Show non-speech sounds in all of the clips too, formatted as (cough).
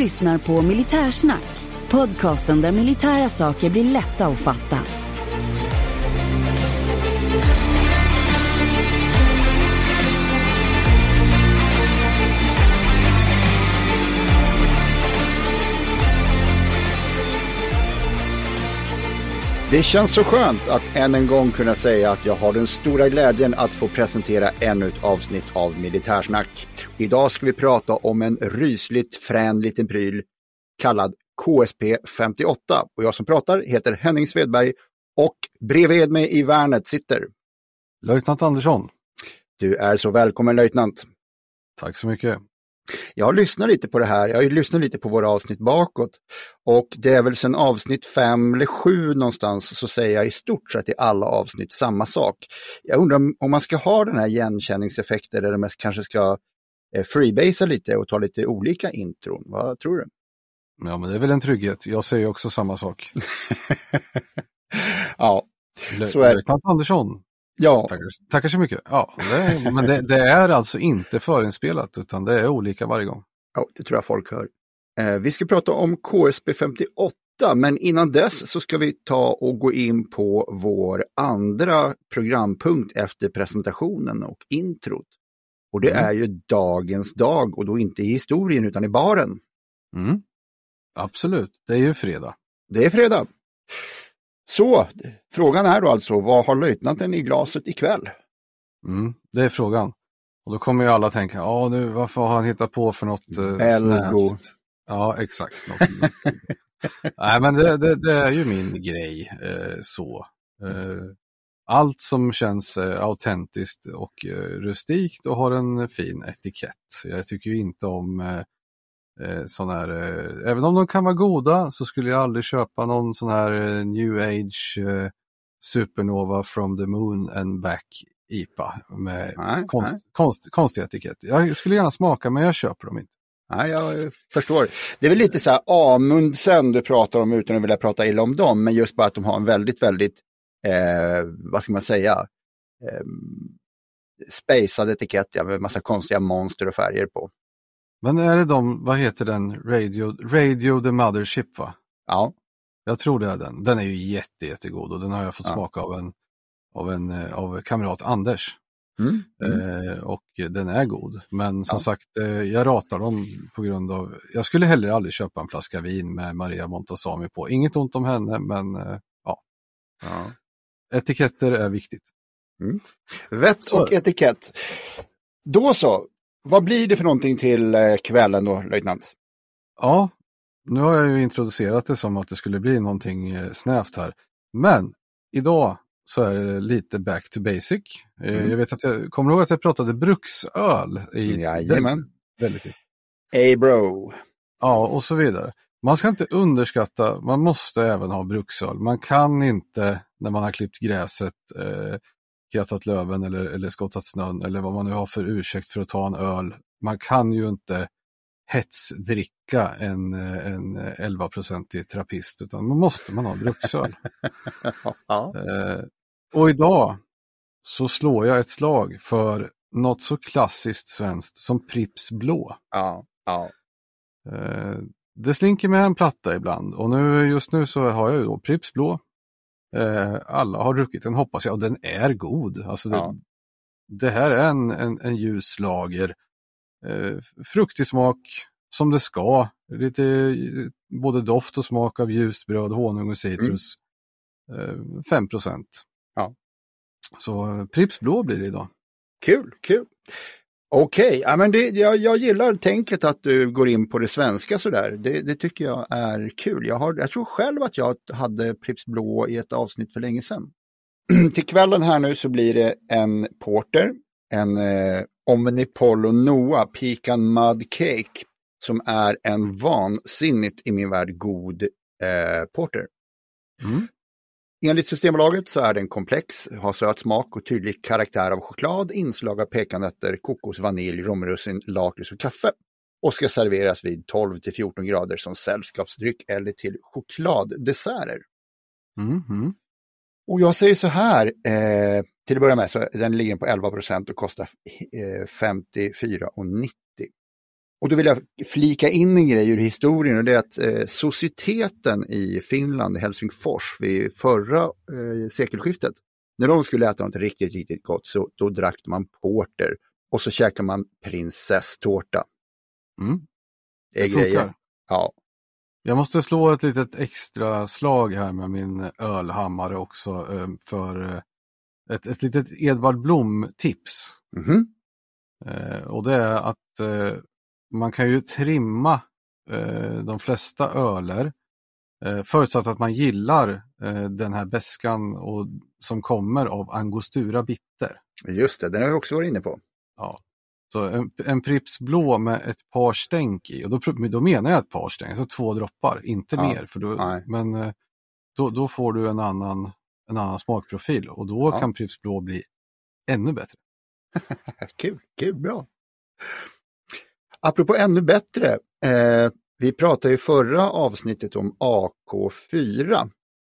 Lyssnar på Militärsnack, podcasten där militära saker blir lätta att fatta. Det känns så skönt att än en gång kunna säga att jag har den stora glädjen att få presentera ännu ett avsnitt av Militärsnack. Idag ska vi prata om en rysligt frän liten pryl kallad KSP 58 och jag som pratar heter Henning Svedberg och bredvid mig i värnet sitter Löjtnant Andersson. Du är så välkommen löjtnant. Tack så mycket. Jag har lyssnat lite på det här, jag har lyssnat lite på våra avsnitt bakåt och det är väl sedan avsnitt fem eller sju någonstans så säger jag i stort sett i alla avsnitt samma sak. Jag undrar om, man ska ha den här igenkänningseffekten eller om man kanske ska freebasea lite och ta lite olika intron. Vad tror du? Ja, men det är väl en trygghet. Jag säger också samma sak. (laughs) ja, Lö- så är det. Löjtnant Andersson. Ja, Tackar, tackar så mycket. Ja, det, men det, det är alltså inte förinspelat utan det är olika varje gång. ja, det tror jag folk hör. Eh, vi ska prata om KSP 58, men innan dess så ska vi ta och gå in på vår andra programpunkt efter presentationen och introt. Och det Mm. är ju dagens dag och då inte i historien utan i baren. Mm. Absolut, det är ju fredag. Det är fredag. Så, frågan är då alltså, vad har löjtnanten i glaset ikväll? Mm. Det är frågan. Och då kommer ju alla tänka, ja nu varför har han hittat på för något eh, Belgo. snällt? Ja, exakt. (laughs) Nej, men det, det, det är ju min grej eh, så. Eh, allt som känns eh, autentiskt och eh, rustikt och har en fin etikett. Jag tycker ju inte om eh, eh, sån här, eh, även om de kan vara goda så skulle jag aldrig köpa någon sån här eh, new age eh, supernova from the moon and back IPA med Nej, konst, nej. konst, konstig etikett. Jag skulle gärna smaka men jag köper dem inte. Nej, jag förstår. Det är väl lite så här Amundsen du pratar om utan att vilja prata illa om dem, men just bara att de har en väldigt, väldigt, eh, vad ska man säga, eh, spacad etikett ja, med massa konstiga monster och färger på. Men är det de, vad heter den, Radio, Radio the Mothership va? Ja, Jag tror det är den. Den är ju jätte, jättegod och den har jag fått Ja. smaka av en, av en eh, av kamrat Anders. mm. Mm. Eh, och den är god. Men som Ja. sagt, eh, jag ratar dem på grund av, jag skulle heller aldrig köpa en flaska vin med Maria Montazami på. Inget ont om henne, men eh, ja, ja. Etiketter är viktigt. Vett Så. och etikett. Då så, vad blir det för någonting till eh, kvällen då, löjtnant? Ja, nu har jag ju introducerat det som att det skulle bli någonting eh, snävt här. Men idag så är det lite back to basic. Eh, Mm. Jag vet att jag kommer ihåg att jag pratade bruksöl. I Jajamän. Väldigt, bro. Ja, och så vidare. Man ska inte underskatta, man måste även ha bruksöl. Man kan inte när man har klippt gräset, eh, krattat löven eller, eller skottat snön eller vad man nu har för ursäkt för att ta en öl. Man kan ju inte hetsdricka en, eh, en 11-procentig trappist utan man måste man ha bruksöl. (laughs) ja. Eh, och idag så slår jag ett slag för något så klassiskt svenskt som Pripps blå. Ja, ja. Eh, det slinker med en platta ibland och nu, just nu så har jag ju då Pripps blå. Eh, alla har druckit den hoppas jag och den är god. Alltså det, Ja. det här är en, en, en ljus lager. Eh, fruktig smak som det ska. Lite både doft och smak av ljust bröd, honung och citrus. Eh, 5 procent. Ja. Så Pripps blå blir det idag. Kul, kul. Okej, ja, men det, jag, jag gillar tänket att du går in på det svenska sådär. Det, det tycker jag är kul. Jag, har, jag tror själv att jag hade Pripps Blå i ett avsnitt för länge sedan. (clears throat) Till kvällen här nu så blir det en porter, en eh, Omnipollo Noah Pecan Mud Cake som är en vansinnigt i min värld god eh, porter. Mm. Enligt Systembolaget så är den komplex, har söt smak och tydlig karaktär av choklad, inslag av pekanötter, kokos, vanilj, romrussin, lakrits och kaffe. Och ska serveras vid 12 till 14 grader som sällskapsdryck eller till chokladdesserter. Mm, mm. Och jag säger så här, eh, till att börja med så den ligger på 11% och kostar eh, 54,90. Och då vill jag flika in en grej ur historien och det är att eh, societeten i Finland, Helsingfors, vid förra eh, sekelskiftet, när de skulle äta något riktigt, riktigt gott så då drack man porter och så käkade man prinsesstårta. Mm. Det är Det grejer. Ja, Jag måste slå ett litet extra slag här med min ölhammare också eh, för eh, ett, ett litet Edvard Blom-tips. mhm. Eh, och det är att man kan ju trimma eh, de flesta öler eh, förutsatt att man gillar eh, den här beskan och, som kommer av Angostura bitter. just det, den har jag också varit inne på. Ja. Så en, en Pripps blå med ett par stänk i, och då, då menar jag ett par stänk, alltså två droppar, inte Ja, mer. För då, nej. men eh, då, då får du en annan, en annan smakprofil och då Ja. kan Pripps blå bli ännu bättre. (laughs) Kul, kul, bra. Apropå ännu bättre, eh, vi pratade i förra avsnittet om AK4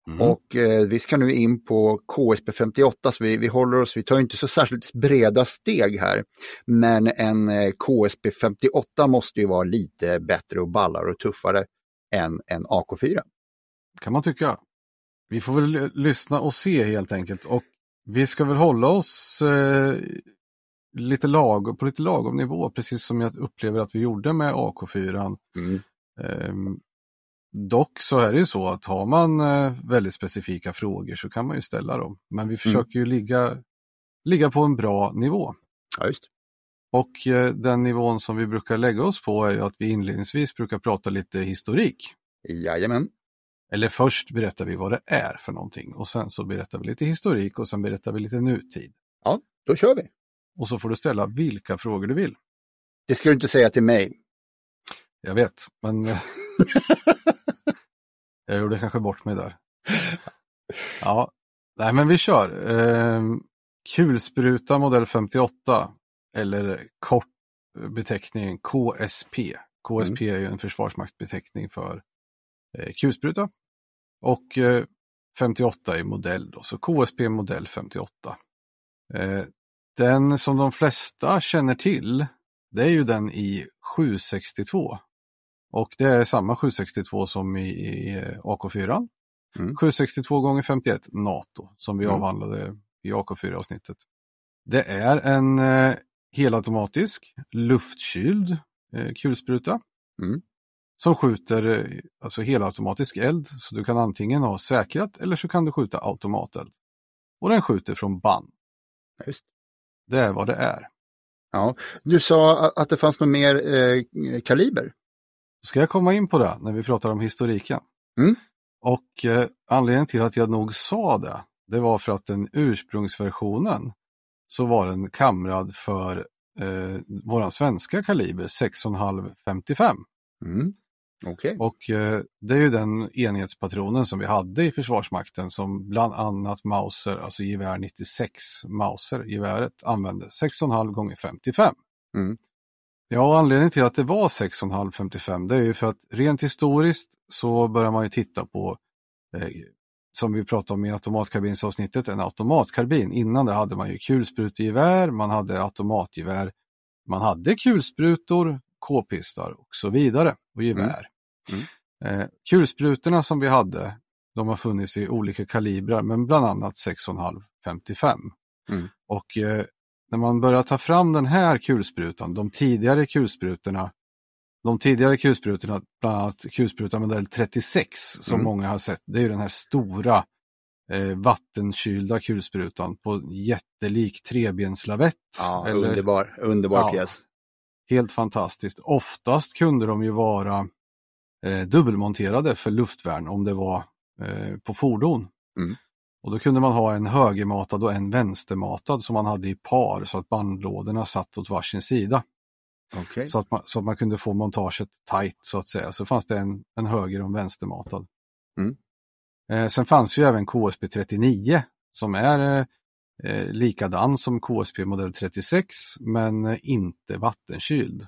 Mm. och eh, vi ska nu in på KSP 58 så vi, vi håller oss, vi tar inte så särskilt breda steg här. Men en eh, KSP 58 måste ju vara lite bättre och ballare och tuffare än en AK4. kan man tycka. Vi får väl lyssna och se helt enkelt och vi ska väl hålla oss eh, lite lag, på lite lagom nivå, precis som jag upplever att vi gjorde med AK4. Mm. Ehm, dock så är det ju så att har man eh, väldigt specifika frågor så kan man ju ställa dem. Men vi försöker ju ligga, ligga på en bra nivå. Ja, just. Och eh, den nivån som vi brukar lägga oss på är ju att vi inledningsvis brukar prata lite historik. Jajamän. Eller först berättar vi vad det är för någonting och sen så berättar vi lite historik och sen berättar vi lite nutid. Ja, då kör vi. Och så får du ställa vilka frågor du vill. Det ska du inte säga till mig. Jag vet, men eh, (laughs) jag gjorde kanske bort mig där. Ja, nej men vi kör. Ehm, kulspruta modell 58 eller kort beteckning KSP. KSP är ju en försvarsmaktbeteckning för eh, kulspruta. Och eh, 58 är modell då, så KSP modell 58. Eh, den som de flesta känner till, det är ju den i 762. Och det är samma 762 som i, i eh, AK4. Mm. 762 gånger 51 NATO som vi Mm. avhandlade i AK4-avsnittet. Det är en eh, helautomatisk luftkyld eh, kulspruta Mm. som skjuter eh, alltså helautomatisk eld. Så du kan antingen ha säkrat eller så kan du skjuta automateld. Och den skjuter från band. Just. Det är vad det är. Ja. Du sa att- det fanns något mer eh, kaliber. Ska jag komma in på det när vi pratar om historiken? Mm. Och eh, anledningen till att jag nog sa det, det var för att den ursprungsversionen så var den kamrad för eh, våran svenska kaliber 6,5 55. Mm. Okej. Och eh, det är ju den enhetspatronen som vi hade i Försvarsmakten som bland annat Mauser, alltså gevär 96 Mauser, geväret använde 6,5 gånger 55. Mm. Ja, anledningen till att det var 6,5 55 det är ju för att rent historiskt så börjar man ju titta på eh, som vi pratade om i automatkarbinsavsnittet, en automatkarbin. Innan det hade man ju kulsprutgevär, man hade automatgevär, man hade kulsprutor, k-pistar och så vidare och gevär. Mm. Mm. Eh, kulsprutorna som vi hade, de har funnits i olika kalibrar men bland annat 6,5 55. Mm. Och eh, när man börjar ta fram den här kulsprutan, de tidigare kulsprutorna, de tidigare kulsprutorna, bland annat kulsprutan modell 36 som mm. många har sett, det är den här stora eh, vattensylda kulsprutan på jättelik trebenslavett. Ja, eller, underbar, underbar ja, pjäs. Helt fantastiskt. Oftast kunde de ju vara eh, dubbelmonterade för luftvärn om det var eh, på fordon. Mm. Och då kunde man ha en högermatad och en vänstermatad som man hade i par så att bandlådorna satt åt varsin sida. Okay. Så, att man, så att man kunde få montaget tight så att säga. Så fanns det en, en höger och en vänstermatad. Mm. Eh, sen fanns ju även KSP 39 som är eh, likadan som KSP modell 36 men eh, inte vattenkyld.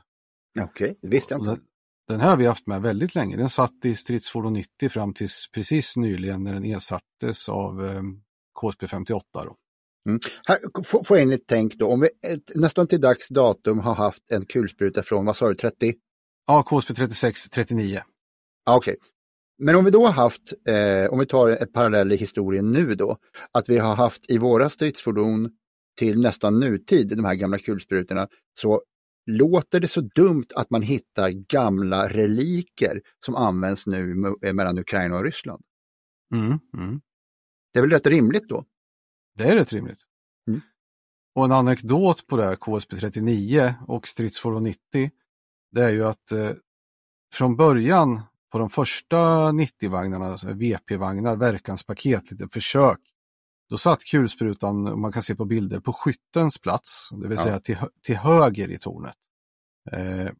Okej, okay, det visste jag inte. Den, den här har vi haft med väldigt länge. Den satt i stridsfordon 90 fram tills precis nyligen när den ersattes av eh, KSP 58. Då. Mm. Här, får jag in ett tänk då, om vi ett, nästan till dags datum har haft en kulspruta från, vad sa du, 30? Ja, KSP 36, 39. Okej, okay. Men om vi då har haft, eh, om vi tar ett parallell i historien nu då, att vi har haft i våra stridsfordon till nästan nutid, de här gamla kulsprutorna, så låter det så dumt att man hittar gamla reliker som används nu eh, mellan Ukraina och Ryssland. Mm, mm. Det är väl rätt rimligt då? Det är rätt rimligt. Mm. Och en anekdot på det här KSP 39 och stridsfordon 90, det är ju att eh, från början på de första 90-vagnarna, alltså VP-vagnar, verkanspaket, lite försök, då satt kulsprutan, man kan se på bilder, på skyttens plats, det vill ja. säga till, till höger i tornet. Eh,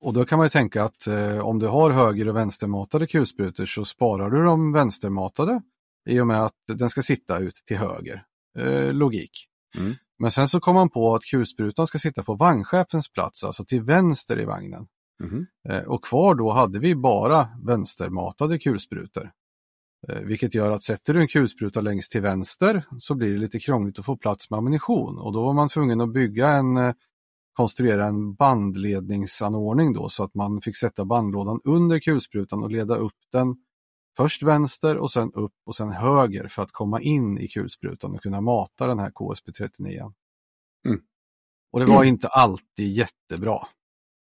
och då kan man ju tänka att eh, om du har höger och vänstermatade kulsprutor så sparar du de vänstermatade i och med att den ska sitta ut till höger. Eh, logik. Mm. Men sen så kom man på att kulsprutan ska sitta på vagnchefens plats, alltså till vänster i vagnen. Mm. Och kvar då hade vi bara vänstermatade kulsprutor. Eh, vilket gör att sätter du en kulspruta längst till vänster så blir det lite krångligt att få plats med ammunition och då var man tvungen att bygga en eh, konstruera en bandledningsanordning då så att man fick sätta bandlådan under kulsprutan och leda upp den först vänster och sen upp och sen höger för att komma in i kulsprutan och kunna mata den här KSP 39. Mm. Och det var inte alltid jättebra.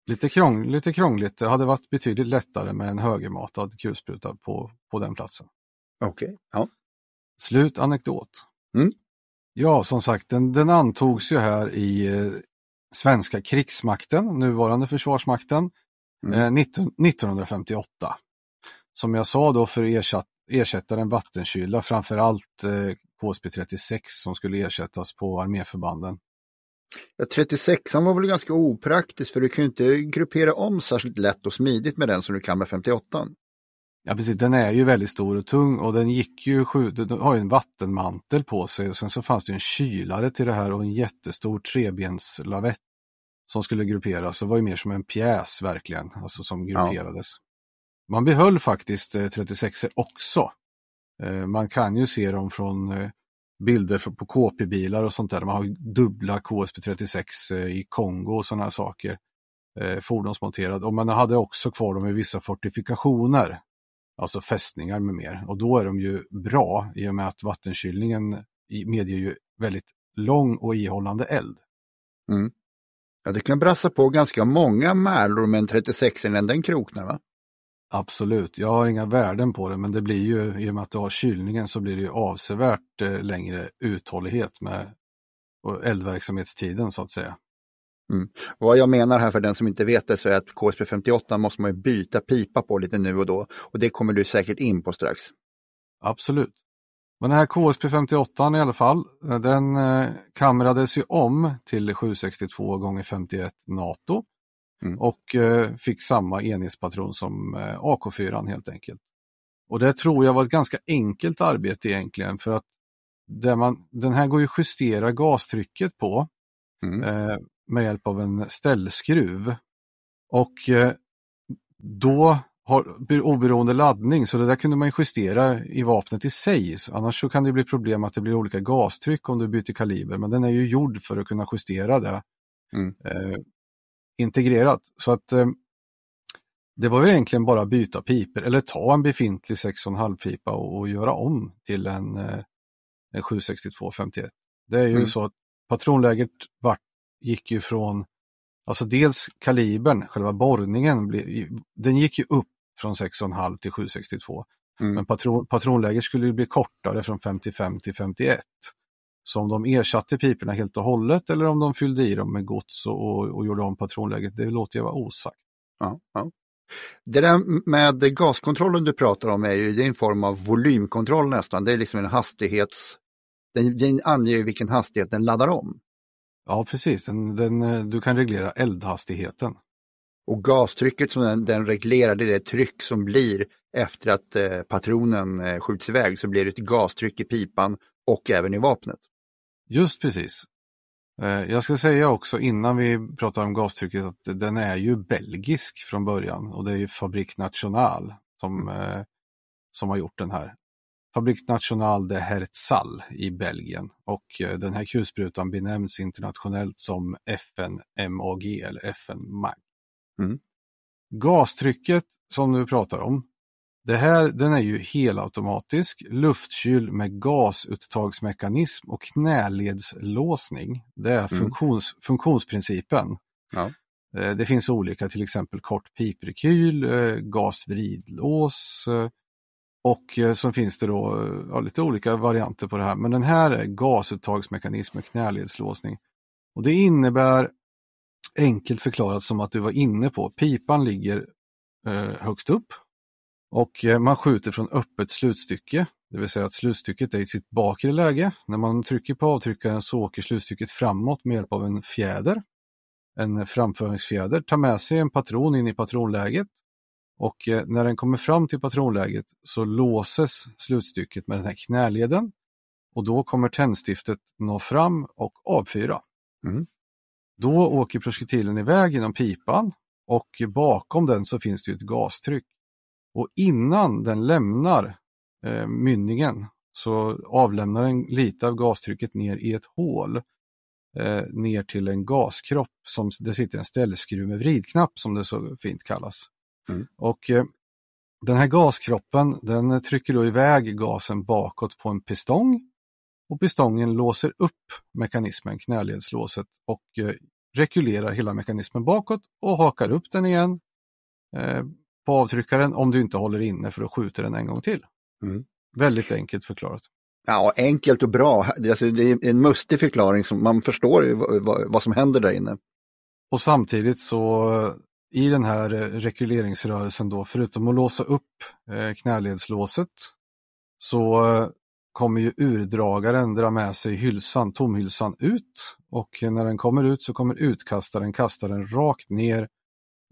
Lite, krång, lite krångligt, det hade varit betydligt lättare med en högermatad kulspruta på, på den platsen. Okej, okay. ja. Slut anekdot. Mm. Ja, som sagt, den, den antogs ju här i eh, svenska krigsmakten, nuvarande försvarsmakten, mm. eh, 19, 1958. Som jag sa då för att ersätta den vattenkyla, framförallt eh, KSP 36 som skulle ersättas på arméförbanden. Ja, 36 var väl ganska opraktisk för du kan ju inte gruppera om särskilt lätt och smidigt med den som du kan med 58. Ja precis, den är ju väldigt stor och tung och den gick ju, den har ju en vattenmantel på sig och sen så fanns det en kylare till det här och en jättestor trebenslavett som skulle grupperas. Det var ju mer som en pjäs verkligen, alltså som grupperades. Ja. Man behöll faktiskt 36 eh, också. Eh, man kan ju se dem från eh, bilder på KP-bilar och sånt där. Man har dubbla KSP 36 eh, i Kongo och sådana saker. Eh, fordonsmonterad och man hade också kvar dem i vissa fortifikationer alltså fästningar med mer. Och då är de ju bra i och med att vattenkylningen medger ju väldigt lång och ihållande eld. Mm. Ja, det kan brassa på ganska många märlor med en 36 innan den kroknar va? Absolut, jag har inga värden på det men det blir ju i och med att du har kylningen så blir det ju avsevärt eh, längre uthållighet med eldverksamhetstiden så att säga. Mm. vad jag menar här för den som inte vet det så är att KSP 58 måste man byta pipa på lite nu och då och det kommer du säkert in på strax. Absolut. Men den här KSP 58 i alla fall, den eh, kamrades ju om till 762 x 51 NATO mm. och eh, fick samma enhetspatron som eh, AK4 helt enkelt. Och det tror jag var ett ganska enkelt arbete egentligen för att man, den här går ju justera gastrycket på. Mm. med hjälp av en ställskruv. Och eh, då har oberoende laddning så det där kunde man justera i vapnet i sig. Så annars så kan det bli problem att det blir olika gastryck om du byter kaliber men den är ju gjord för att kunna justera det mm. Integrerat. Så att eh, det var ju egentligen bara byta piper eller ta en befintlig 6,5 pipa och, och, göra om till en, eh, en 762-51. Det är ju mm. så att patronläget vart, gick ju från, alltså dels kalibern, själva borrningen, den gick ju upp från 6,5 till 762. Mm. Men patron, patronläget skulle ju bli kortare från 55 till 51. Så om de ersatte piporna helt och hållet eller om de fyllde i dem med gods och, och, och gjorde om patronläget, det låter jag vara osagt. Ja, ja. Det där med gaskontrollen du pratar om är ju är en form av volymkontroll nästan. Det är liksom en hastighets... Den, den anger vilken hastighet den laddar om. Ja precis, den, den, du kan reglera eldhastigheten. Och gastrycket som den, den reglerar det är det tryck som blir efter att eh, patronen eh, skjuts iväg så blir det ett gastryck i pipan och även i vapnet. Just precis. Eh, jag ska säga också innan vi pratar om gastrycket att den är ju belgisk från början och det är ju Fabrik National som, mm. eh, som har gjort den här. Fabrik National de Herzal i Belgien och eh, den här kulsprutan benämns internationellt som FN-MAG eller FN-MAG. Mm. Gastrycket som du pratar om, det här, den är ju helautomatisk, luftkyld med gasuttagsmekanism och knäledslåsning. Det är mm. funktions, funktionsprincipen. Ja. Eh, det finns olika, till exempel kort piprekyl, eh, gasvridlås eh, och så finns det då ja, lite olika varianter på det här. Men den här är gasuttagsmekanism med knäledslåsning. Och Det innebär enkelt förklarat som att du var inne på, pipan ligger högst upp och eh, man skjuter från öppet slutstycke, det vill säga att slutstycket är i sitt bakre läge. När man trycker på avtryckaren så åker slutstycket framåt med hjälp av en fjäder. En framföringsfjäder tar med sig en patron in i patronläget och eh, när den kommer fram till patronläget så låses slutstycket med den här knäleden och då kommer tändstiftet nå fram och avfyra. Mm. Då åker projektilen iväg genom pipan och bakom den så finns det ett gastryck. Och innan den lämnar eh, mynningen så avlämnar den lite av gastrycket ner i ett hål eh, ner till en gaskropp som det sitter en ställskruv med vridknapp som det så fint kallas. Mm. Och eh, Den här gaskroppen den trycker då iväg gasen bakåt på en pistong och pistongen låser upp mekanismen, knäledslåset och eh, rekylerar hela mekanismen bakåt och hakar upp den igen eh, på avtryckaren om du inte håller inne för att skjuta den en gång till. Mm. Väldigt enkelt förklarat. Ja, enkelt och bra. Alltså, det är en mustig förklaring som man förstår vad, vad som händer där inne. Och samtidigt så i den här rekuleringsrörelsen då, förutom att låsa upp eh, knäledslåset så eh, kommer ju urdragaren dra med sig hylsan, tomhylsan ut och när den kommer ut så kommer utkastaren kasta den rakt ner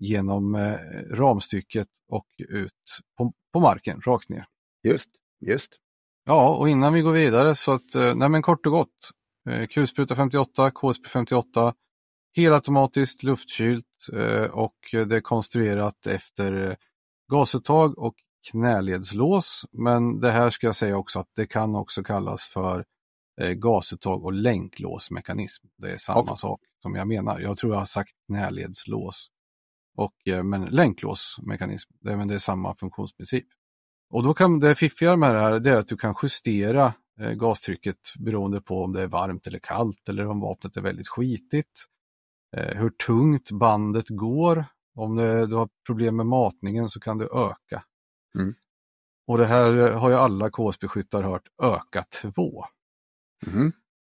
genom eh, ramstycket och ut på, på marken, rakt ner. Just, just. Ja, och innan vi går vidare så att, eh, nej men kort och gott, eh, kulspruta 58, KSP 58, helautomatiskt luftkylt och det är konstruerat efter gasuttag och knäledslås. Men det här ska jag säga också att det kan också kallas för gasuttag och länklåsmekanism. Det är samma okay. sak som jag menar. Jag tror jag har sagt knäledslås och, eh, men länklåsmekanism, det, men det är samma funktionsprincip. Och då kan det fiffiga med det här det är att du kan justera eh, gastrycket beroende på om det är varmt eller kallt eller om vapnet är väldigt skitigt. Eh, hur tungt bandet går. Om du har problem med matningen så kan du öka. Mm. Och det här har ju alla KSB-skyttar hört, öka 2. Mm. Mm-hmm.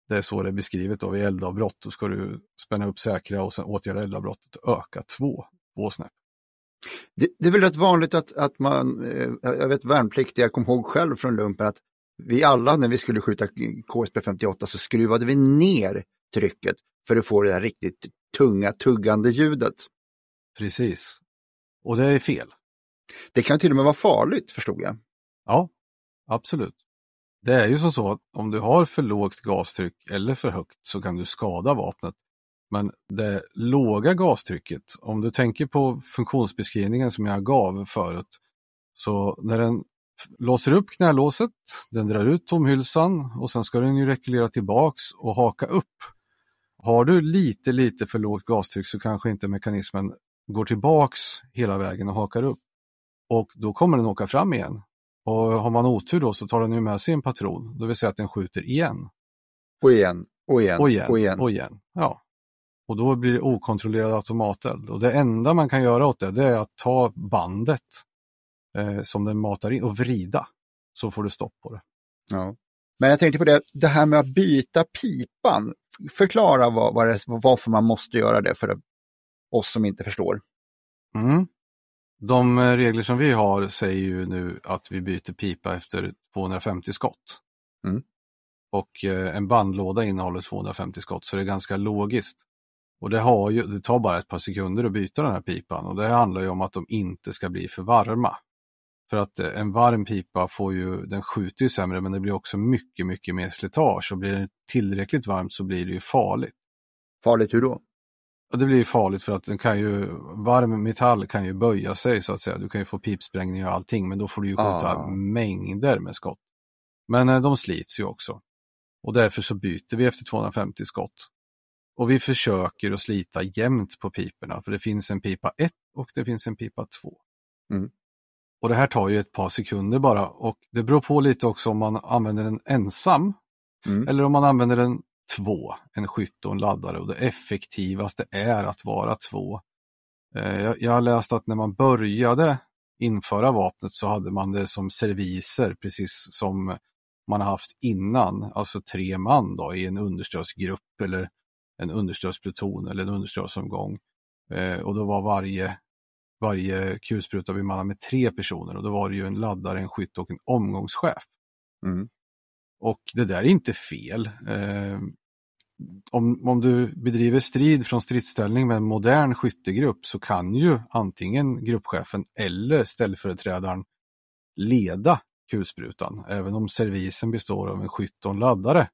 Det är så det är beskrivet då vid eldavbrott. Då ska du spänna upp säkra och sen åtgärda eldavbrottet, öka 2. Båsnäpp. Det, det, är väl rätt vanligt att, att man, eh, jag vet värnpliktiga, jag kom ihåg själv från lumpen att vi alla när vi skulle skjuta KSP 58 så skruvade vi ner trycket för att få det där riktigt tunga tuggande ljudet. Precis. Och det är fel. Det kan till och med vara farligt förstod jag. Ja, absolut. Det är ju som så att om du har för lågt gastryck eller för högt så kan du skada vapnet. Men det låga gastrycket, om du tänker på funktionsbeskrivningen som jag gav förut, så när den låser upp knälåset, den drar ut tomhylsan och sen ska den ju rekulera tillbaks och haka upp. Har du lite, lite för lågt gastryck så kanske inte mekanismen går tillbaks hela vägen och hakar upp. Och då kommer den åka fram igen. Och har man otur då så tar den ju med sig en patron, det vill säga att den skjuter igen, och igen, och igen, och igen. Och igen. Ja. Och då blir det okontrollerad automateld. Och det enda man kan göra åt det, det är att ta bandet eh, som den matar in och vrida. Så får du stopp på det. Ja. Men jag tänkte på det, det här med att byta pipan. Förklara vad, vad det, varför man måste göra det för oss som inte förstår. Mm. De eh, regler som vi har säger ju nu att vi byter pipa efter 250 skott. Mm. Och eh, en bandlåda innehåller 250 skott så det är ganska logiskt. Och det, har ju, det tar bara ett par sekunder att byta den här pipan och det handlar ju om att de inte ska bli för varma. För att eh, en varm pipa får ju, den skjuter ju sämre men det blir också mycket, mycket mer slitage och blir det tillräckligt varmt så blir det ju farligt. Farligt hur då? Och det blir ju farligt för att den kan ju, varm metall kan ju böja sig så att säga. Du kan ju få pipsprängningar och allting men då får du ju skjuta Ah. mängder med skott. Men eh, de slits ju också. Och därför så byter vi efter 250 skott. Och vi försöker att slita jämnt på piporna för det finns en pipa 1 och det finns en pipa 2. Mm. Och det här tar ju ett par sekunder bara och det beror på lite också om man använder den ensam Mm. eller om man använder den två, en skytt och en laddare och det effektivaste är att vara två. Eh, Jag, jag har läst att när man började införa vapnet så hade man det som serviser precis som man har haft innan, alltså tre man då i en understödsgrupp eller en understödspluton eller en understödsomgång. Eh, och då var varje, varje kulspruta bemannad med tre personer och då var det ju en laddare, en skytt och en omgångschef. Mm. Och det där är inte fel. Eh, om, om du bedriver strid från stridsställning med en modern skyttegrupp så kan ju antingen gruppchefen eller ställföreträdaren leda kulsprutan. Även om servisen består av en skytt och en laddare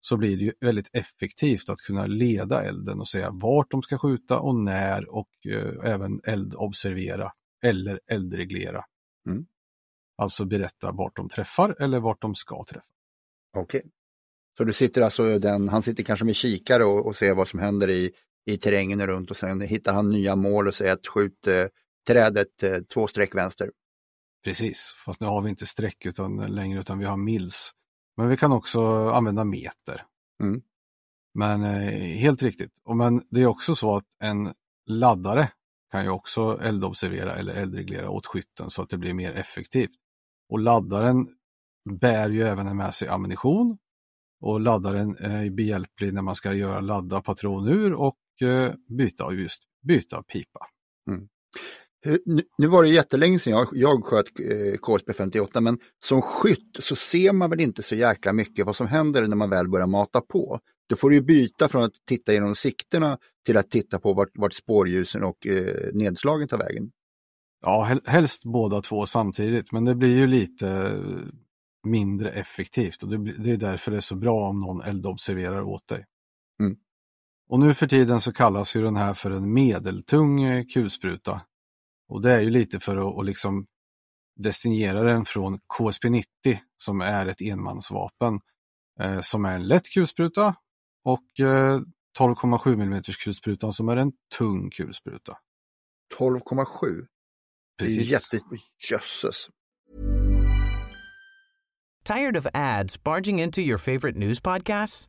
så blir det ju väldigt effektivt att kunna leda elden och säga vart de ska skjuta och när och eh, även eldobservera eller eldreglera. Mm. Alltså berätta vart de träffar eller vart de ska träffa. Okej. Så du sitter alltså, den, han sitter kanske med kikare och, och ser vad som händer i, i terrängen runt och sen hittar han nya mål och säger att skjut eh, trädet eh, två streck vänster. Precis, fast nu har vi inte streck utan, längre utan vi har mils. Men vi kan också använda meter. Mm. Men eh, helt riktigt. Och men det är också så att en laddare kan ju också eldobservera eller eldreglera åt skytten så att det blir mer effektivt. Och laddaren bär ju även med sig ammunition och laddaren är behjälplig när man ska göra ladda patron ur och eh, byta just byta pipa. Hur- Nu, var det jättelänge sedan jag, jag sköt eh, KSP 58 men som skytt så ser man väl inte så jäkla mycket vad som händer när man väl börjar mata på. Då får du byta från att titta genom sikterna till att titta på vart, vart spårljusen och eh, nedslagen tar vägen. Ja, hel- helst båda två samtidigt, men det blir ju lite eh, mindre effektivt och det, det är därför det är så bra om någon eldobserverar åt dig. Mm. Och nu för tiden så kallas ju den här för en medeltung eh, kulspruta. Och det är ju lite för att, att liksom destinera den från KSP-90 som är ett enmansvapen eh, som är en lätt kulspruta och eh, 12,7 mm kulsprutan som är en tung kulspruta. 12,7. Det är Precis. jätte... Jösses. Tired of ads barging into your favorite news podcasts?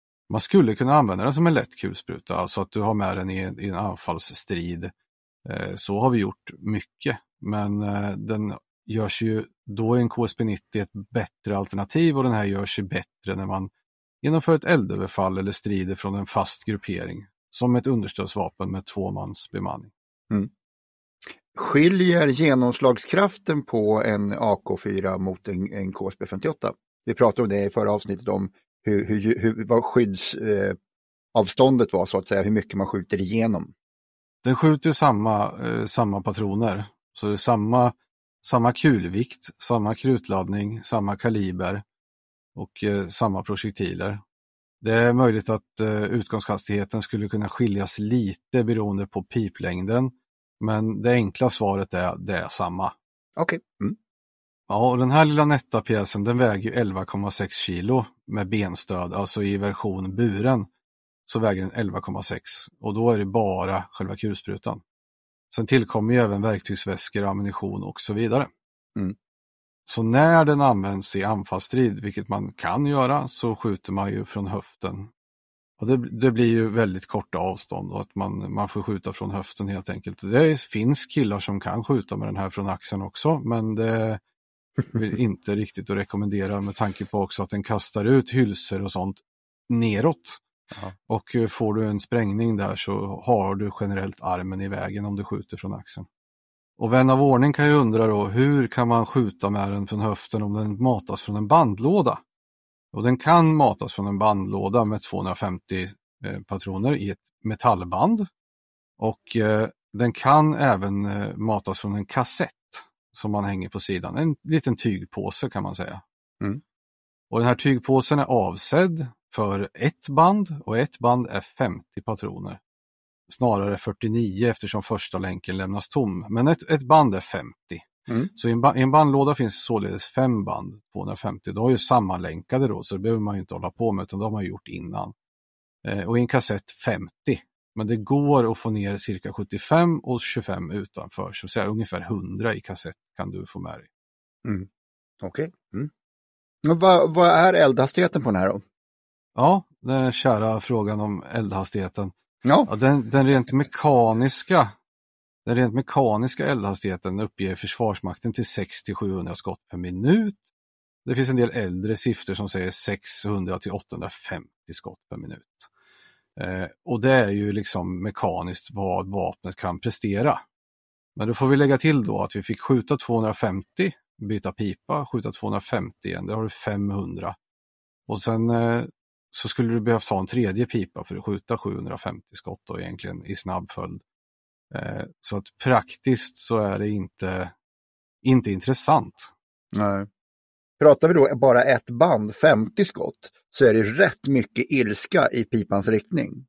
man skulle kunna använda den som en lätt kulspruta, alltså att du har med den i en, i en anfallsstrid. Eh, så har vi gjort mycket, men eh, den görs ju, då är en KSP-90 ett bättre alternativ och den här görs ju bättre när man genomför ett eldöverfall eller strider från en fast gruppering, som ett understödsvapen med två mans bemanning. Mm. Skiljer genomslagskraften på en AK4 mot en, en KSP 58? Vi pratade om det i förra avsnittet om hur, hur, hur, vad skyddsavståndet eh, var så att säga, hur mycket man skjuter igenom. Den skjuter samma, eh, samma patroner, så det samma, samma kulvikt, samma krutladdning, samma kaliber och eh, samma projektiler. Det är möjligt att eh, utgångshastigheten skulle kunna skiljas lite beroende på piplängden men det enkla svaret är det är samma. Okej. Okay. Mm. Ja, och den här lilla nätta pjäsen den väger 11,6 kilo med benstöd, alltså i version buren så väger den 11,6 och då är det bara själva kulsprutan. Sen tillkommer ju även verktygsväskor, ammunition och så vidare. Mm. Så när den används i anfallsstrid, vilket man kan göra, så skjuter man ju från höften och det, det, blir ju väldigt korta avstånd och att man, man får skjuta från höften helt enkelt. Det finns killar som kan skjuta med den här från axeln också men det inte riktigt att rekommendera med tanke på också att den kastar ut hylsor och sånt neråt. Ja. Och eh, får du en sprängning där så har du generellt armen i vägen om du skjuter från axeln. Och vän av ordning kan ju undra då, hur kan man skjuta med den från höften om den matas från en bandlåda? Och den kan matas från en bandlåda med 250 eh, patroner i ett metallband. Och eh, den kan även eh, matas från en kassett som man hänger på sidan. En liten tygpåse kan man säga. Mm. Och den här tygpåsen är avsedd för ett band och ett band är 50 patroner. Snarare 49 eftersom första länken lämnas tom. Men ett, ett band är 50. Mm. Så i en, ba en, bandlåda finns således fem band, 250. De är ju sammanlänkade då, så det behöver man inte hålla på med, utan de har man gjort innan. Eh, och i en kassett 50. Men det går att få ner cirka 75 och 25 utanför, så säga ungefär 100 i kassett kan du få med dig. Mm. Okej. Okay. Mm. Vad, vad är eldhastigheten på den här då? Ja, den kära frågan om eldhastigheten. Ja. ja den, den rent mekaniska den rent mekaniska eldhastigheten uppger Försvarsmakten till 600-700 skott per minut. Det finns en del äldre siffror som säger 600 till 850 skott per minut. Eh, och det är ju liksom mekaniskt vad vapnet kan prestera. Men då får vi lägga till då att vi fick skjuta 250, byta pipa, skjuta 250 igen, där har du 500. Och sen eh, så skulle du behövt ha en tredje pipa för att skjuta 750 skott då egentligen i snabb följd. Eh, så att praktiskt så är det inte, inte intressant. Nej. Pratar vi då bara ett band, 50 skott, så är det rätt mycket ilska i pipans riktning.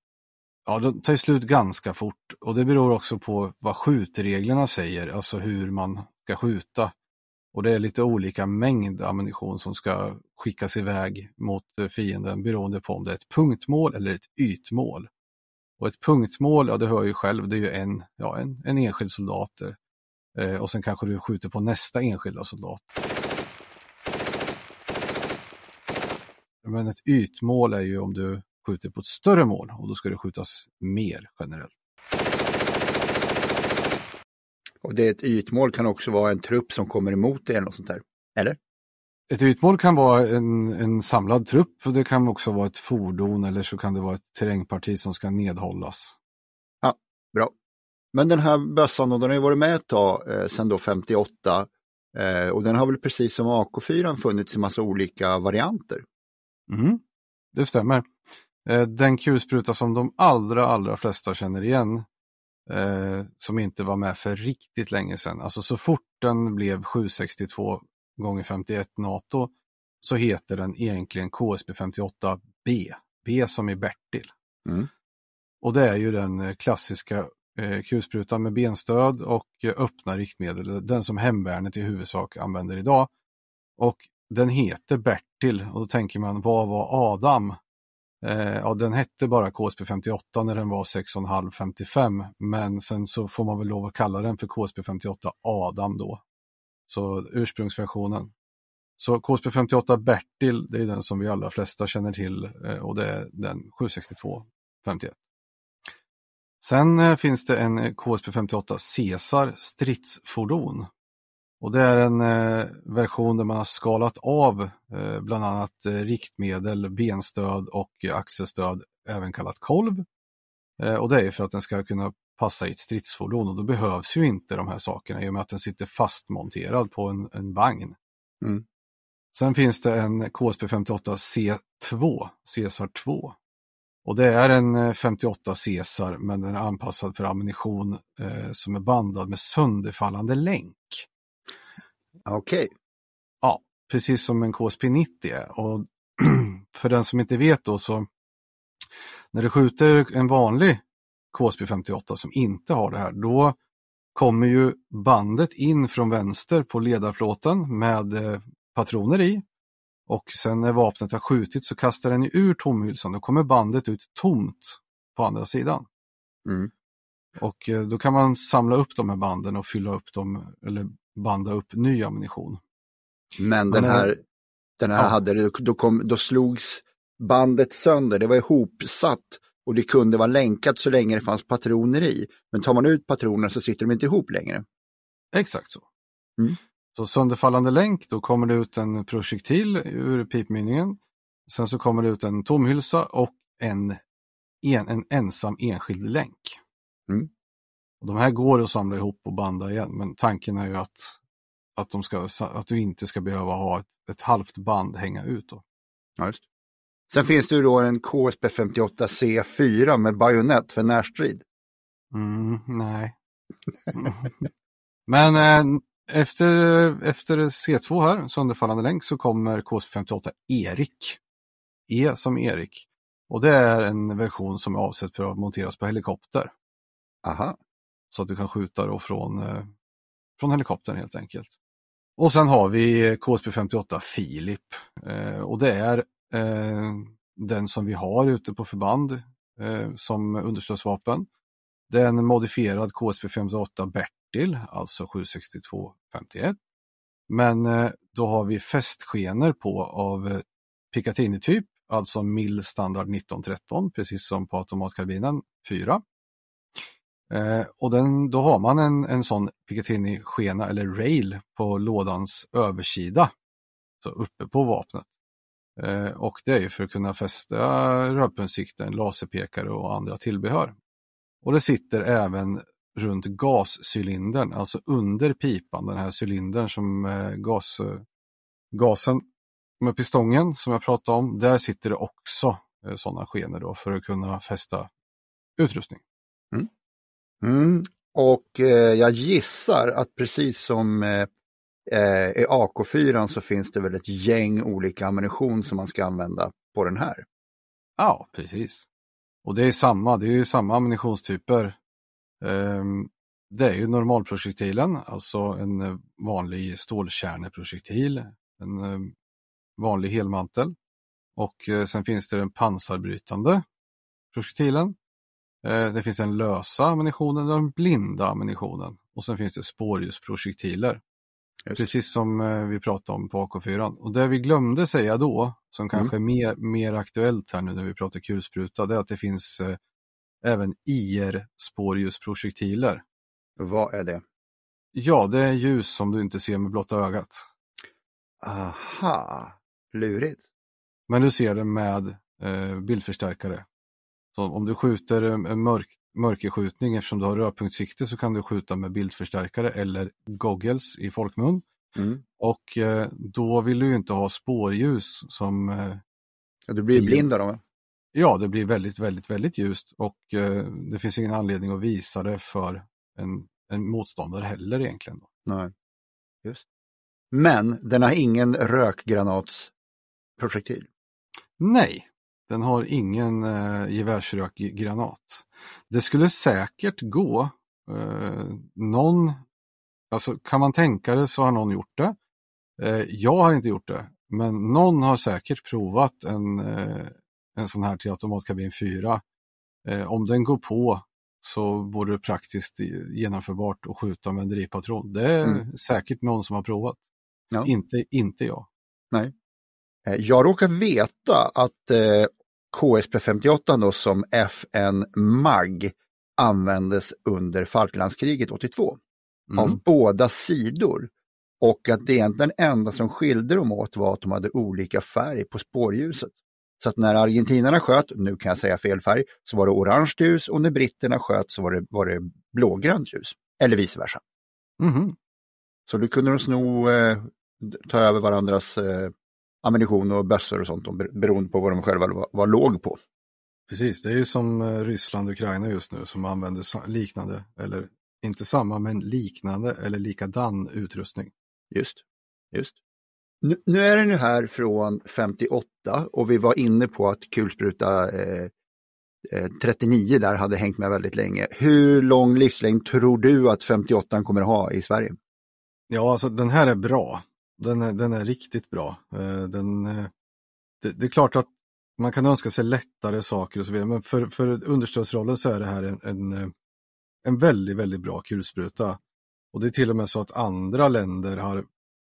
Ja, de tar slut ganska fort och det beror också på vad skjutreglerna säger, alltså hur man ska skjuta. Och det är lite olika mängd ammunition som ska skickas iväg mot fienden beroende på om det är ett punktmål eller ett ytmål. Och ett punktmål, ja det hör ju själv, det är ju en, ja, en, en enskild soldat. Eh, och sen kanske du skjuter på nästa enskilda soldat. Men ett ytmål är ju om du skjuter på ett större mål och då ska det skjutas mer generellt. Och det ett ytmål kan också vara en trupp som kommer emot dig eller något sånt där, eller? Ett ytmål kan vara en, en samlad trupp och det kan också vara ett fordon eller så kan det vara ett terrängparti som ska nedhållas. Ja, bra. Men den här bössan den har ju varit med ett tag eh, sedan då 58 eh, och den har väl precis som AK4 funnits i massa olika varianter. Mm, det stämmer. Eh, den kulspruta som de allra, allra flesta känner igen eh, som inte var med för riktigt länge sedan, alltså så fort den blev 762 gånger 51 NATO så heter den egentligen KSB 58B, B som i Bertil. Mm. Och det är ju den eh, klassiska eh, kulsprutan med benstöd och eh, öppna riktmedel, den som hemvärnet i huvudsak använder idag. Och den heter Bertil och då tänker man, vad var Adam? Eh, ja, den hette bara KSP 58 när den var 6,5-55 men sen så får man väl lov att kalla den för KSP 58 Adam då. Så ursprungsversionen. Så KSP 58 Bertil, det är den som vi allra flesta känner till eh, och det är den 762 51. Sen eh, finns det en KSP 58 Caesar stridsfordon. Och det är en eh, version där man har skalat av eh, bland annat eh, riktmedel, benstöd och axelstöd, även kallat kolv. Eh, och det är för att den ska kunna passa i ett stridsfordon och då behövs ju inte de här sakerna i och med att den sitter fastmonterad på en, en vagn. Mm. Sen finns det en KSP 58 C2, Caesar 2. Och det är en 58 Caesar men den är anpassad för ammunition eh, som är bandad med sönderfallande länk. Okej. Okay. Ja, precis som en KSP 90 är. Och (clears throat) för den som inte vet då så när du skjuter en vanlig KSP 58 som inte har det här, då kommer ju bandet in från vänster på ledarplåten med eh, patroner i. Och sen när vapnet har skjutit så kastar den ur tomhylsan, då kommer bandet ut tomt på andra sidan. Mm. Och eh, då kan man samla upp de här banden och fylla upp dem eller banda upp ny ammunition. Men den här, den här ja. hade, då, kom, då slogs bandet sönder, det var ihopsatt och det kunde vara länkat så länge det fanns patroner i. Men tar man ut patronerna så sitter de inte ihop längre. Exakt så. Mm. Så sönderfallande länk, då kommer det ut en projektil ur pipmynningen. Sen så kommer det ut en tomhylsa och en, en, en ensam enskild länk. Mm. Och de här går att samla ihop och banda igen, men tanken är ju att, att, de ska, att du inte ska behöva ha ett, ett halvt band hänga ut. Då. Ja, just. Sen finns det ju då en KSP 58 C4 med bajonett för närstrid. Mm, nej. (laughs) men eh, efter, efter C2 här, sönderfallande länk, så kommer KSP 58 Erik. E som Erik. Och det är en version som är avsedd för att monteras på helikopter. Aha. Så att du kan skjuta då från, eh, från helikoptern helt enkelt. Och sen har vi KSP 58 Filip eh, och det är eh, den som vi har ute på förband eh, som understödsvapen. Det är en modifierad KSP 58 Bertil, alltså 762 51. Men eh, då har vi fästskenor på av eh, Picatinny-typ, alltså MIL standard 1913, precis som på automatkarbinen 4. Eh, och den, då har man en, en sån Picatinny-skena eller rail på lådans översida, så uppe på vapnet. Eh, och det är ju för att kunna fästa rörpunktssikten, laserpekare och andra tillbehör. Och det sitter även runt gascylindern, alltså under pipan, den här cylindern som eh, gas, gasen med pistongen som jag pratade om, där sitter det också eh, sådana skenor då för att kunna fästa utrustning. Mm. Mm. Och eh, jag gissar att precis som eh, eh i AK4 så finns det väl ett gäng olika ammunition som man ska använda på den här. Ja, precis. Och det är samma, det är ju samma ammunitionstyper. Um, det är ju normalprojektilen, alltså en eh, vanlig stålkärneprojektil, en eh, vanlig helmantel. Och uh, sen finns det den pansarbrytande projektilen. Uh, det finns den lösa ammunitionen och den blinda ammunitionen. Och sen finns det spårljusprojektiler. Precis som uh, vi pratade om på AK4. Och det vi glömde säga då, som kanske mm. är mer, mer aktuellt här nu när vi pratar kulspruta, det är att det finns även IR-spårljusprojektiler. Vad är det? Ja, det är ljus som du inte ser med blotta ögat. Aha, lurigt. Men du ser det med eh, bildförstärkare. Så om du skjuter en mörk, mörkerskjutning eftersom du har rörpunktssikte så kan du skjuta med bildförstärkare eller goggles i folkmun. Mm. Och eh, då vill du inte ha spårljus som... Eh, ja, du blir blind då? Ja, det blir väldigt, väldigt, väldigt ljust och eh, det finns ingen anledning att visa det för en, en motståndare heller egentligen. Då. Nej, just. Men den har ingen rökgranatsprojektil? Nej, den har ingen eh, gevärsrökgranat. Det skulle säkert gå. Eh, någon, alltså kan man tänka det så har någon gjort det. Eh, jag har inte gjort det, men någon har säkert provat en, eh, en sån här till automatkarbin 4. Eh, om den går på så vore det praktiskt genomförbart att skjuta med en drivpatron. Det är mm. säkert någon som har provat. Ja. Inte, inte jag. Nej. Eh, jag råkar veta att eh, KSP 58 då, som FN MAG användes under Falklandskriget 82 mm. av båda sidor. Och att det egentligen enda som skilde dem åt var att de hade olika färg på spårljuset. Så att när argentinarna sköt, nu kan jag säga fel färg, så var det orange ljus och när britterna sköt så var det, var det blågrönt ljus. Eller vice versa. Mm. Så då kunde de sno, eh, ta över varandras eh, ammunition och bössor och sånt beroende på vad de själva var, var låg på. Precis, det är ju som eh, Ryssland och Ukraina just nu som använder liknande, eller inte samma, men liknande eller likadan utrustning. Just, just. Nu, nu är den ju här från 58 och vi var inne på att kulspruta eh, 39 eh, där hade hängt med väldigt länge. Hur lång livslängd tror du att 58 kommer ha i Sverige? Ja, alltså den här är bra. Den är, den är riktigt bra. Eh, den, eh, det, det, är klart att man kan önska sig lättare saker och så vidare, men för, för understödsrollen så är det här en, en, eh, en väldigt, väldigt bra kulspruta. Och det är till och med så att andra länder har,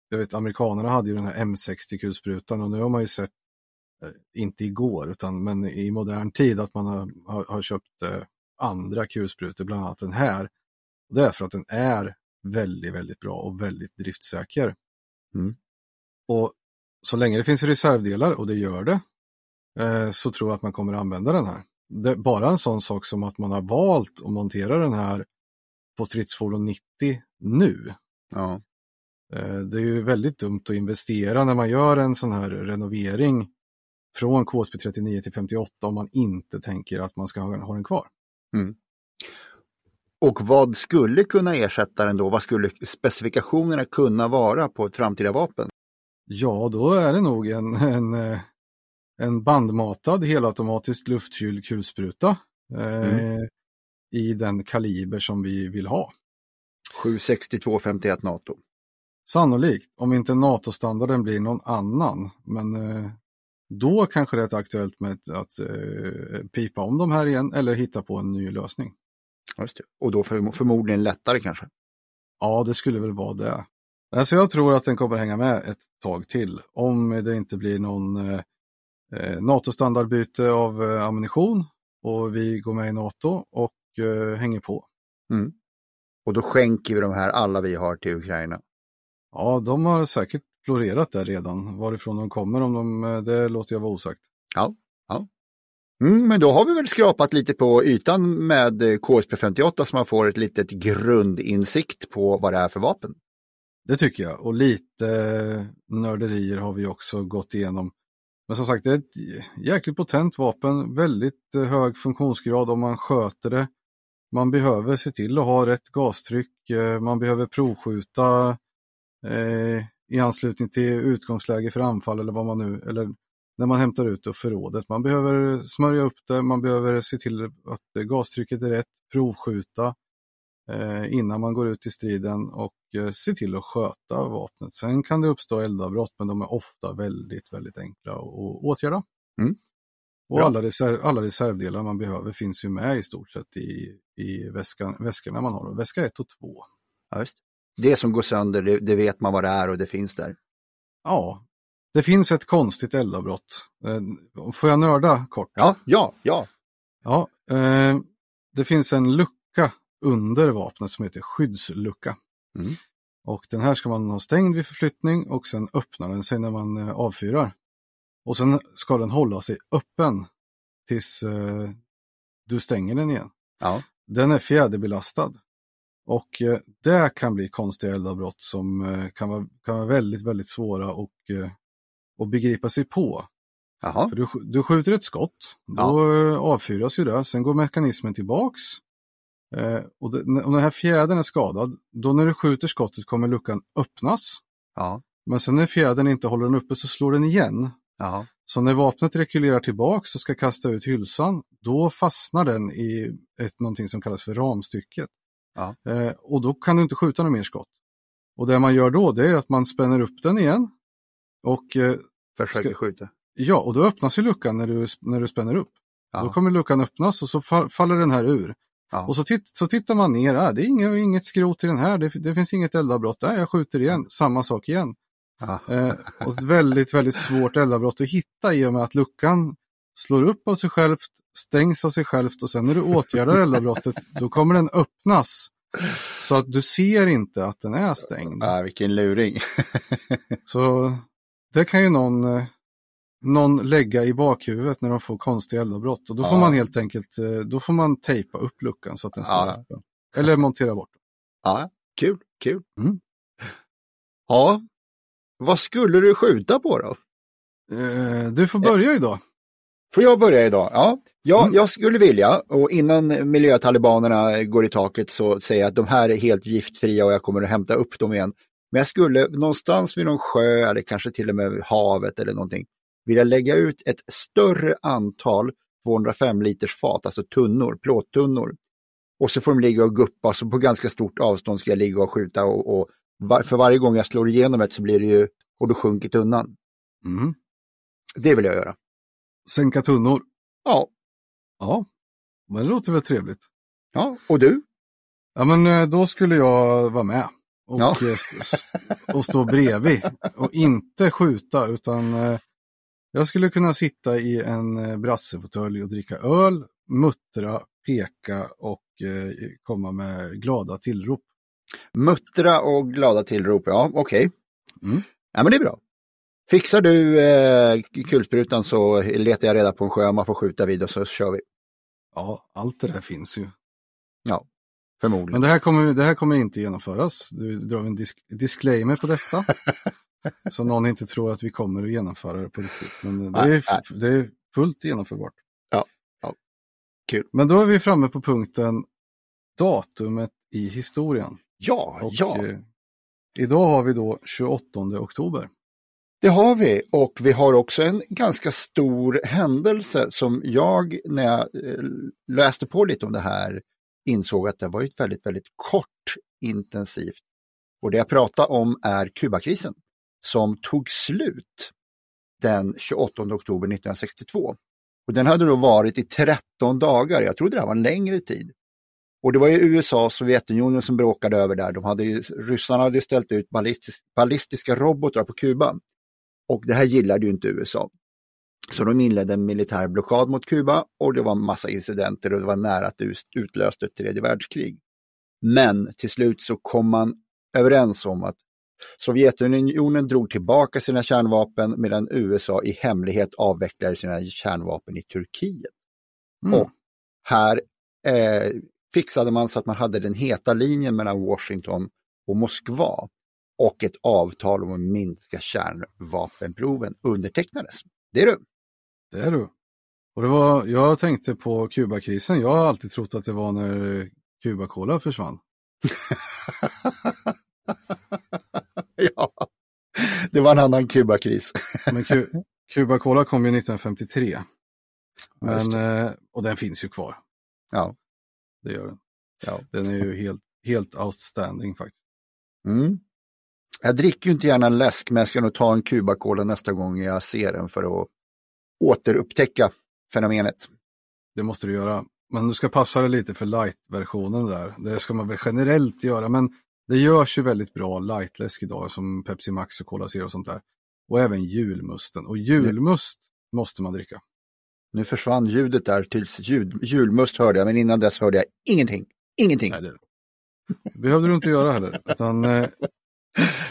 jag vet amerikanerna hade ju den här M60 kulsprutan och nu har man ju sett, inte igår, utan men i modern tid att man har, har, har köpt andra kulsprutor, bland annat den här. Och det är för att den är väldigt, väldigt bra och väldigt driftsäker. Mm. Och så länge det finns reservdelar, och det gör det, eh, så tror jag att man kommer att använda den här. Det, bara en sån sak som att man har valt att montera den här på stridsfordon 90 nu. Ja. Eh, det är ju väldigt dumt att investera när man gör en sån här renovering från KSP 39 till 58 om man inte tänker att man ska ha, ha den kvar. Mm. Och vad skulle kunna ersätta den då? Vad skulle specifikationerna kunna vara på ett framtida vapen? Ja, då är det nog en, en, eh, en bandmatad helautomatisk luftkyld kulspruta eh, mm. i den kaliber som vi vill ha. 76251 NATO. Sannolikt, om inte NATO-standarden blir någon annan. Men eh, då kanske det är aktuellt med att eh, pipa om de här igen eller hitta på en ny lösning. Just det. Och då för, förmodligen lättare kanske? Ja, det skulle väl vara det. Alltså jag tror att den kommer hänga med ett tag till om det inte blir någon eh, eh NATO-standardbyte av eh, ammunition och vi går med i NATO och eh, hänger på. Mm. Och då skänker vi de här alla vi har till Ukraina? Ja, de har säkert florerat där redan. Varifrån de kommer, om de, eh, det låter jag vara osagt. Ja. Mm, men då har vi väl skrapat lite på ytan med eh, KSP 58 så man får ett litet grundinsikt på vad det är för vapen. Det tycker jag och lite eh, nörderier har vi också gått igenom. Men som sagt, det är ett jäkligt potent vapen, väldigt eh, hög funktionsgrad om man sköter det. Man behöver se till att ha rätt gastryck, man behöver provskjuta eh, i anslutning till utgångsläge för anfall eller vad man nu, eller när man hämtar ut och förrådet. Man behöver smörja upp det, man behöver se till att gastrycket är rätt, provskjuta eh, innan man går ut i striden och eh, se till att sköta vapnet. Sen kan det uppstå eldavbrott men de är ofta väldigt, väldigt enkla att åtgärda. Mm. Och alla, reserv, alla reservdelar man behöver finns ju med i stort sett i, i väskan, väskorna man har, väska 1 och 2. Ja. Det som går sönder, det, det, vet man vad det är och det finns där. Ja, det finns ett konstigt eldavbrott. Eh, får jag nörda kort? Ja, ja, ja. Ja, eh, det finns en lucka under vapnet som heter skyddslucka. Mm. Och den här ska man ha stängd vid förflyttning och sen öppnar den sig när man eh, avfyrar. Och sen ska den hålla sig öppen tills eh, du stänger den igen. Ja. Den är fjäderbelastad. Och eh, det kan bli konstiga eldavbrott som eh, kan, vara, kan vara väldigt, väldigt svåra och eh, och begripa sig på. Jaha. För du, du skjuter ett skott, då ja. avfyras ju det, sen går mekanismen tillbaks. Eh, och, det, och den här fjädern är skadad, då när du skjuter skottet kommer luckan öppnas. Ja. Men sen när fjädern inte håller den uppe så slår den igen. Jaha. Så när vapnet rekylerar tillbaks och ska kasta ut hylsan, då fastnar den i ett, någonting som kallas för ramstycket. Ja. Eh, och då kan du inte skjuta något mer skott. Och det man gör då det är att man spänner upp den igen och eh, försöker skjuta. Ja, och då öppnas ju luckan när du, när du spänner upp. Ja. Då kommer luckan öppnas och så fa- faller den här ur. Ja. Och så, titt, så tittar man ner, ah, det är inget, inget skrot i den här, det, det finns inget eldavbrott där, jag skjuter igen, samma sak igen. Ja. Eh, (laughs) och ett väldigt, väldigt svårt eldavbrott att hitta i och med att luckan slår upp av sig självt, stängs av sig självt och sen när du åtgärdar eldavbrottet då kommer den öppnas. Så att du ser inte att den är stängd. Ja, vilken luring. (laughs) Så det kan ju någon, eh, någon lägga i bakhuvudet när de får konstiga eldavbrott. Och då får Ja. man helt enkelt, eh, då får man tejpa upp luckan så att den står Ja. öppen. Eller montera bort den. Ja, kul, kul. Mm. Ja, vad skulle du skjuta på då? Eh, Du får börja idag. Får jag börja idag? Ja, ja Mm. jag skulle vilja och innan miljötalibanerna går i taket så säger jag att de här är helt giftfria och jag kommer att hämta upp dem igen. Men jag skulle någonstans vid någon sjö eller kanske till och med havet eller någonting vilja lägga ut ett större antal 205 liters fat, alltså tunnor, plåttunnor. Och så får de ligga och guppa, så på ganska stort avstånd ska jag ligga och skjuta och, och var, för varje gång jag slår igenom ett så blir det ju, och då sjunker tunnan. Mm. Det vill jag göra. Sänka tunnor. Ja, Ja, men det låter väl trevligt. ja. och du? Ja, men eh, då skulle jag vara med. Och, Ja. eh, och stå bredvid. Och inte skjuta, utan eh, jag skulle kunna sitta i en eh, brassefåtölj och dricka öl, muttra, peka och komma med glada tillrop. Muttra och glada tillrop, ja okej. Mm. Ja men det är bra. Fixar du eh, kulsprutan så letar jag reda på en sjö man får skjuta vid och så kör vi. Ja, allt det där finns ju. Förmodligen. Men det här kommer, det här kommer inte genomföras. Du drar en disk, disclaimer på detta. (laughs) så någon inte tror att vi kommer att genomföra det på riktigt. Men det Nej, är, det är fullt genomförbart. Ja, ja. Kul. Men då är vi framme på punkten datumet i historien. Ja, Och, ja, eh, idag har vi då 28 oktober. det har vi. Och vi har också en ganska stor händelse som jag när jag eh, läste på lite om det här insåg att det var ett väldigt, väldigt kort intensivt. Och det jag pratar om är Kubakrisen som tog slut den 28 oktober 1962. Och den hade då varit i 13 dagar, jag trodde det här var en längre tid. Och det var ju USA och Sovjetunionen som bråkade över där. De hade ju, ryssarna hade ju ställt ut ballistisk, ballistiska robotar på Kuba. Och det här gillade ju inte USA. Så de inledde en militär blockad mot Kuba och det var en massa incidenter och det var nära att det utlöste ett tredje världskrig. Men till slut så kom man överens om att Sovjetunionen drog tillbaka sina kärnvapen medan USA i hemlighet avvecklade sina kärnvapen i Turkiet. Mm. Och här eh, fixade man så att man hade den heta linjen mellan Washington och Moskva och ett avtal om att minska kärnvapenproven undertecknades. Det är du. Det är du. Och det var, jag tänkte på Kubakrisen. Jag har alltid trott att det var när Cuba Cola försvann. (laughs) ja, det var en annan Kubakris. (laughs) Men Cuba Cola kom ju 1953. Ja, just Men, eh, och den finns ju kvar. Ja. Det gör den. Ja. Den är ju helt, helt outstanding faktiskt. Mm. Jag dricker ju inte gärna läsk, men jag ska nog ta en Cuba-Cola nästa gång jag ser den för att återupptäcka fenomenet. Det måste du göra. Men du ska passa dig lite för light-versionen där. Det ska man väl generellt göra, men det görs ju väldigt bra lightläsk idag som Pepsi Max och Cola Zero och sånt där. Och även julmusten. Och julmust måste man dricka. Nu försvann ljudet där tills ljud, julmust hörde jag, men innan dess hörde jag ingenting. Ingenting. Nej, det behövde du inte göra heller. Utan, eh,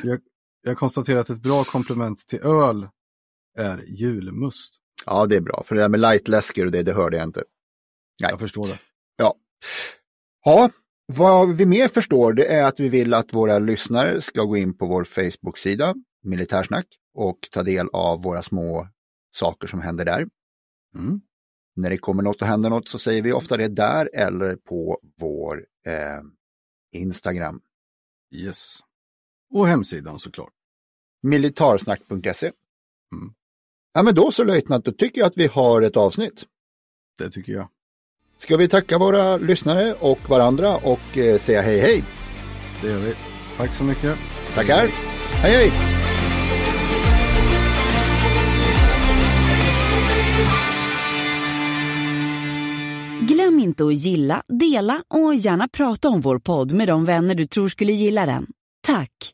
jag, jag konstaterar att ett bra komplement till öl är julmust. Ja, det är bra, för det där med lightläsker och det, det hörde jag inte. Nej. Jag förstår det. Ja. ja, vad vi mer förstår det är att vi vill att våra lyssnare ska gå in på vår Facebook-sida Militärsnack och ta del av våra små saker som händer där. Mm. När det kommer något och händer något så säger vi ofta det där eller på vår eh, Instagram. Yes. Och hemsidan såklart. Militarsnack.se. Mm. Ja men då så löjtnant, då tycker jag att vi har ett avsnitt. Det tycker jag. Ska vi tacka våra lyssnare och varandra och eh, säga hej hej? Det gör vi. Tack så mycket. Tackar. hej. hej. Glöm inte att gilla, dela och gärna prata om vår podd med de vänner du tror skulle gilla den. Tack!